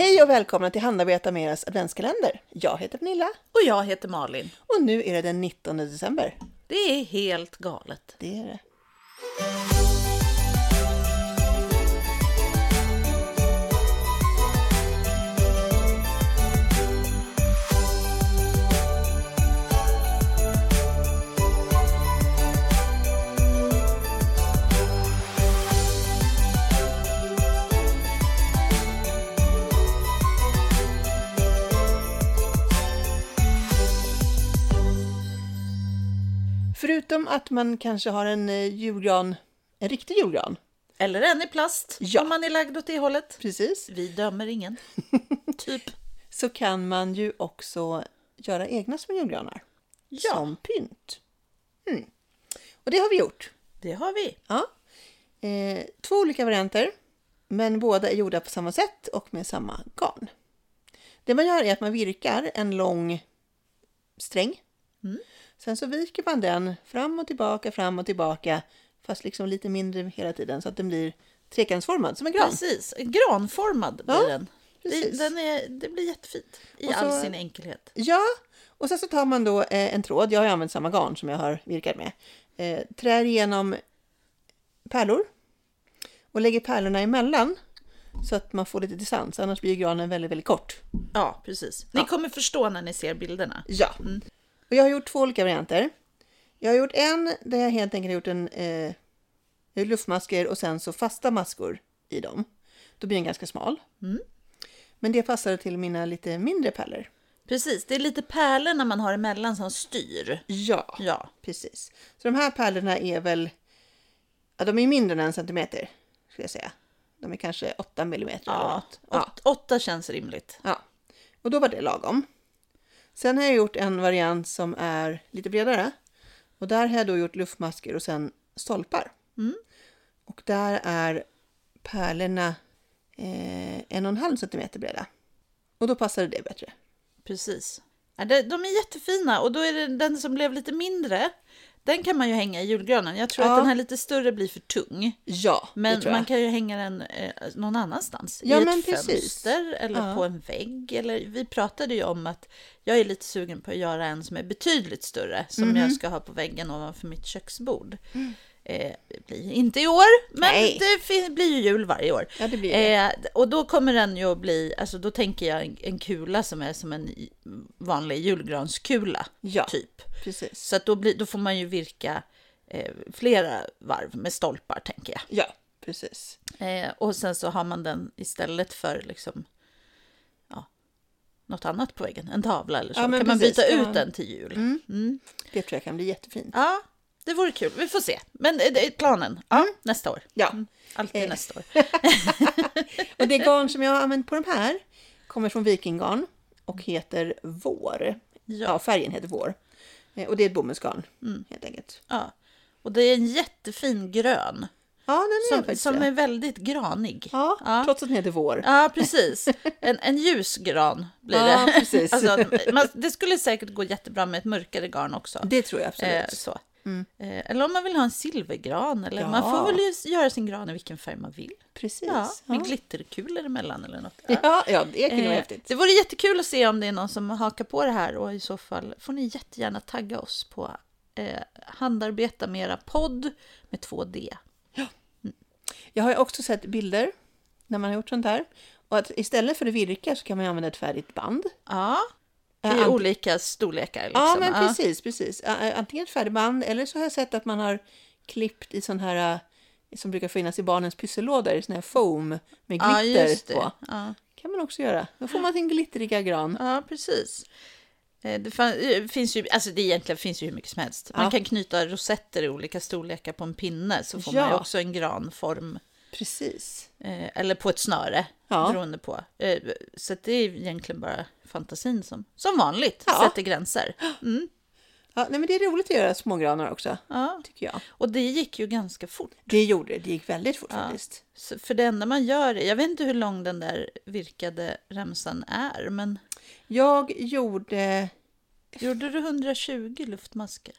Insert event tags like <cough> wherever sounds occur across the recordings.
Hej och välkomna till Handarbeta med eras adventskalender. Jag heter Pernilla Och jag heter Malin. och nu är det den 19 december. Det är helt galet. Det är det. Förutom att man kanske har en eh, julgran, en riktig julgran. Eller en i plast, Ja. om man är lagd åt det hållet. Precis. Vi dömer ingen. <laughs> typ. Så kan man ju också göra egna små julgranar. Ja. Som pynt. Mm. Och det har vi gjort. Det har vi. Ja. Eh, två olika varianter, men båda är gjorda på samma sätt och med samma garn. Det man gör är att man virkar en lång sträng. Sen så viker man den fram och tillbaka, fram och tillbaka, fast liksom lite mindre hela tiden så att den blir trekantsformad som en gran. Precis. Granformad blir Ja, den. Precis. den är, det blir jättefint i så- all sin enkelhet. Ja, och sen så tar man då eh, en tråd, jag har använt samma garn som jag har virkat med, eh, trär igenom pärlor och lägger pärlorna emellan så att man får lite distans, annars blir granen väldigt, väldigt kort. Ja, precis. Ni Ja. kommer förstå när ni ser bilderna. Ja. Och jag har gjort två olika varianter. Jag har gjort en där jag helt enkelt har gjort en eh, luftmasker och sen så fasta maskor i dem. Då blir den ganska smal. Men det passade till mina lite mindre pärlor. Precis, det är lite pärlorna man har emellan som styr. Ja, Ja, precis. Så de här pärlorna är väl, ja, de är mindre än en centimeter, skulle jag säga. De är kanske 8 millimeter eller ja. något. Ja. Känns rimligt. ja. Och då var det lagom. Sen har jag gjort en variant som är lite bredare. Och där har jag då gjort luftmasker och sen stolpar. Och där är pärlorna eh, en och en halv centimeter breda. Och då passade det bättre. Precis. De är jättefina och då är det den som blev lite mindre. Den kan man ju hänga i julgranen. Jag tror Ja. att den här lite större blir för tung. Ja, Men man kan ju hänga den eh, någon annanstans. Ja, I ett precis. fönster eller Ja. på en vägg. Eller, vi pratade ju om att jag är lite sugen på att göra en som är betydligt större. Som Mhm. jag ska ha på väggen ovanför mitt köksbord. Eh, det blir inte i år, men Nej. det blir ju jul varje år. Ja, det blir det. Eh, och då kommer den ju att bli, alltså då tänker jag en, en kula som är som en vanlig julgranskula, Ja. typ. Precis. Så att då, blir, då får man ju virka eh, flera varv med stolpar, tänker jag. Ja, precis. Eh, och sen så har man den istället för liksom, ja, något annat på väggen, en tavla eller så. Ja, kan man precis, byta kan ut man- den till jul. Det tror jag kan bli jättefint. Ja, det vore kul. Vi får se. Men eh, det är planen, ja, nästa år. Ja. Mm, Alltid Eh. nästa år. <laughs> Och det garn som jag har använt på de här kommer från Vikinggarn och heter Vår. Ja, färgen heter Vår. Eh, Och det är ett bomullsgarn Mm. helt enkelt. Ja. Och det är en jättefin grön. Ja, den är Som, faktiskt som är väldigt granig. Ja, ja. trots att den heter Vår. Ja, precis. En, en ljus gran blir Ja, det. precis. Alltså, man, det skulle säkert gå jättebra med ett mörkare garn också. Det tror jag absolut. Eh, så. Eh, eller om man vill ha en silvergran. Eller Man Ja. får väl göra sin gran i vilken färg man vill. Precis. Ja, Ja, med glitterkulor emellan eller något. ja, ja, det kunde vara Eh, häftigt. det vore jättekul att se om det är någon som hakar på det här och i så fall får ni jättegärna tagga oss på eh, Handarbeta med era podd med 2D. Jag har ju också sett bilder när man har gjort sånt här. Och att istället för att virka så kan man använda ett färdigt band. Ja, i ant- olika storlekar. Liksom. Ja, men precis, precis. Antingen ett färdigt band eller så har jag sett att man har klippt i sån här som brukar finnas i barnens pyssellådor, i sån här foam med Ja, glitter det. på. Ja. kan man också göra. Då får man sin glittriga gran. Ja, precis. Eh, Det eh, finns ju, alltså det egentligen finns ju hur mycket som helst. Man Ja. kan knyta rosetter i olika storlekar på en pinne så får man ju Ja. också en granform. Precis. Eh, eller på ett snöre, Ja. beroende på. Eh, så det är egentligen bara fantasin som, som vanligt Ja. sätter gränser. Mm. Ja, nej, men det är roligt att göra smågranar också, Ja. tycker jag. Och det gick ju ganska fort. Det gjorde det. Det gick väldigt fort Ja. faktiskt. Så för det enda man gör, jag vet inte hur lång den där virkade remsan är, men Jag gjorde... gjorde du 120 luftmasker?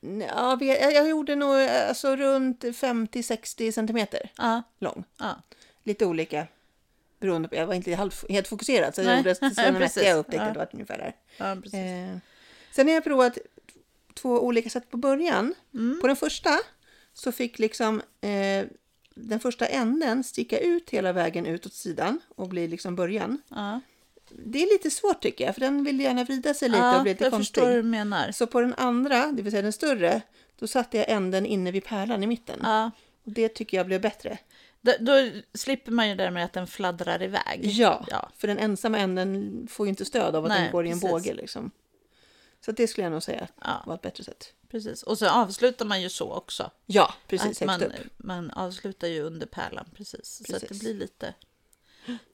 Ja, jag, jag gjorde nog alltså, runt 50-60 centimeter Ja, lång. ja. Lite olika beroende på, jag var inte halv, helt fokuserad så jag Nej, gjorde <laughs> så när precis. jag upptäckte Ja. att det var ungefär där. Ja. Eh, sen har jag provat två olika sätt på början. Mm. På den första så fick liksom eh, den första änden sticka ut hela vägen ut åt sidan och bli liksom början. Ja, Det är lite svårt tycker jag, för den vill gärna vrida sig lite och ja bli lite jag konstig. förstår du menar. Så på den andra, det vill säga den större, då satte jag änden inne vid pärlan i mitten. Ja. Och det tycker jag blev bättre. Då, då slipper man ju det där med att den fladdrar iväg. Ja, Ja. för den ensamma änden får ju inte stöd av att Nej, den går i en precis. båge. Liksom. Så det skulle jag nog säga Ja. var ett bättre sätt. Precis. Och så avslutar man ju så också. Ja, precis. att man, man avslutar ju under pärlan precis. Så att det Precis. blir lite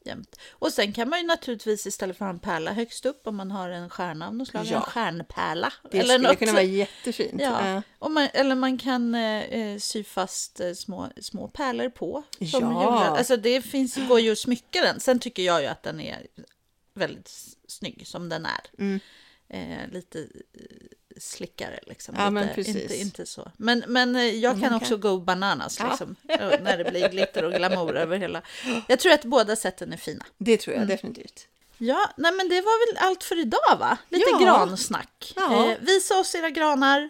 jämnt. Och sen kan man ju naturligtvis istället för att ha en pärla högst upp om man har en stjärna av något slag, Ja. en stjärnpärla. Det eller skulle något. kunna vara jättefint. Ja. Och man, eller man kan eh, eh, sy fast eh, små, små pärlor på. Som Ja. Alltså det finns, går ju att smycka den. Sen tycker jag ju att den är väldigt snygg som den är. Mm. Eh, lite eh, slickare liksom. Ja, lite. Inte, inte så. Men, men eh, jag kan också go bananas liksom. När det blir glitter och glamour över hela. Jag tror att båda sätten är fina. Det tror jag Mm. definitivt. Ja, nej men det var väl allt för idag va? Lite Ja. gransnack. Ja. Eh, visa oss era granar.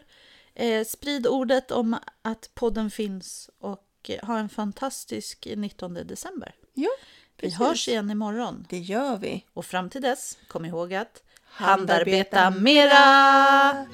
Eh, sprid ordet om att podden finns och eh, ha en fantastisk 19 december. Ja, Vi precis. hörs igen imorgon. Det gör vi. Och fram till dess, kom ihåg att handarbeta mera!